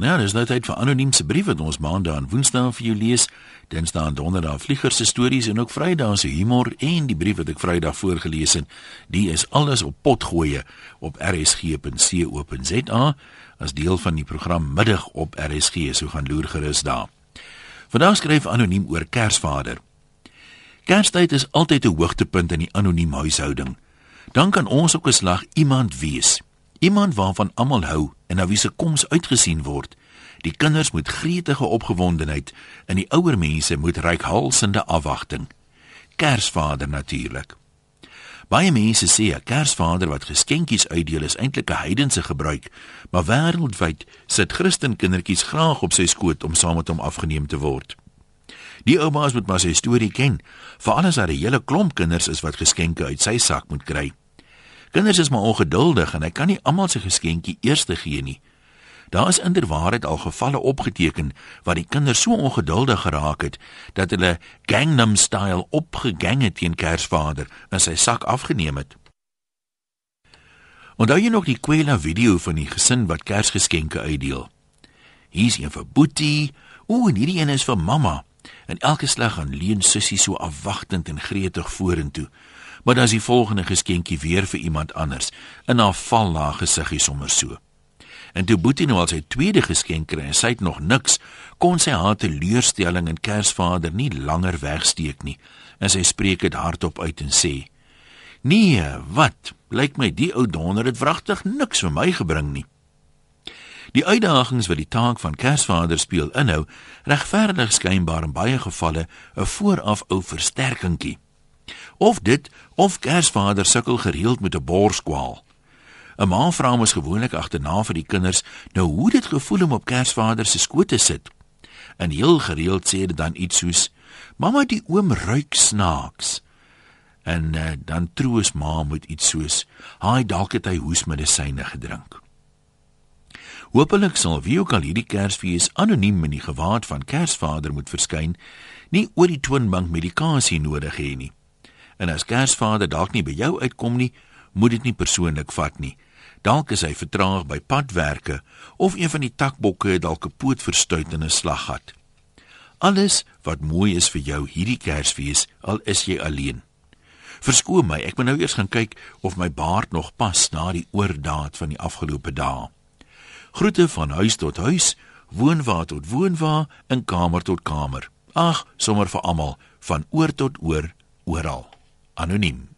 Nou, dis nou tyd vir anoniem se brief wat ons maandag en woensdae vir jou lees. Dinsdae en donderdae vlieger se stories en ook Vrydag se humor en die brief wat ek Vrydag voorgeles het. Die is alles op potgoeie op rsg.co.za as deel van die program Middag op RSG. So gaan loer gerus daar. Vandag skryf anoniem oor Kersvader. Kerstyd is altyd 'n hoogtepunt in die anoniem huishouding. Dan kan ons ook 'n slag iemand wees. Iemand waarvan almal hou en na wie se koms uitgesien word. Die kinders moet gretige opgewondenheid en die ouer mense moet reikhalsende afwagting. Kersvader natuurlik. Baie mense sê 'n Kersvader wat geskenkies uitdeel is eintlik 'n heidense gebruik, maar wêreldwyd sit Christen kindertjies graag op sy skoot om saam met hom afgeneem te word. Die ouma's moet maar sy storie ken, veral as daar 'n hele klomp kinders is wat geskenke uit sy sak moet kry. Kinders is maar ongeduldig en hy kan nie almal sy geskenkie eers gee nie. Daar is inderwaarheid al gevalle opgeteken waar die kinders so ongeduldig geraak het dat hulle Gangnam Style opgegang het teen Kersvader en sy sak afgeneem het. Onthou jy nog die kwela video van die gesin wat Kersgeskenke uitdeel? Hier's een vir Boetie, o, en hierdie een is vir mamma. En elke slag gaan leun sussie so afwagtend en gretig vorentoe maar dan is die volgende geskenkie weer vir iemand anders in haar val na gesiggie sommer so. En toe Boetie nou al sy tweede geskenk kry en sy het nog niks, kon sy haar teleurstelling in Kersvader nie langer wegsteek nie. En sy spreek dit hardop uit en sê: "Nee, wat? Lyk my die ou donder het wragtig niks vir my gebring nie." Die uitdagings wat die taak van Kersvader speel inhou, regverdig skynbaar in baie gevalle 'n vooraf ou versterkingkie. Of dit of Kersvader sukkel gereeld met 'n borskwaal. 'n Ma vra hom gewoonlik agterna vir die kinders, nou hoe dit gevoel om op Kersvader se skoot te sit. En heel gereeld sê dit dan iets soos: "Mamma, die oom ruik snaaks." En uh, dan troos ma met iets soos: "Haai, dalk het hy hoesmedisyne gedrink." Hoopelik sal wie ook al hierdie Kersfees anoniem in die gewaad van Kersvader moet verskyn, nie oor die twinbank medikasie nodig hê nie. En as Kersvader dalk nie by jou uitkom nie, moet dit nie persoonlik vat nie. Dalk is hy vertraag by padwerke of een van die takbokke het dalk 'n poot verstuit in 'n slaggat. Alles wat mooi is vir jou hierdie Kersfees, al is jy alleen. Verskoon my, ek moet nou eers gaan kyk of my baard nog pas na die oordaat van die afgelope dae. Groete van huis tot huis, woonwa tot woonwa en kamer tot kamer. Ag, sommer vir almal, van oor tot oor, oral anoniem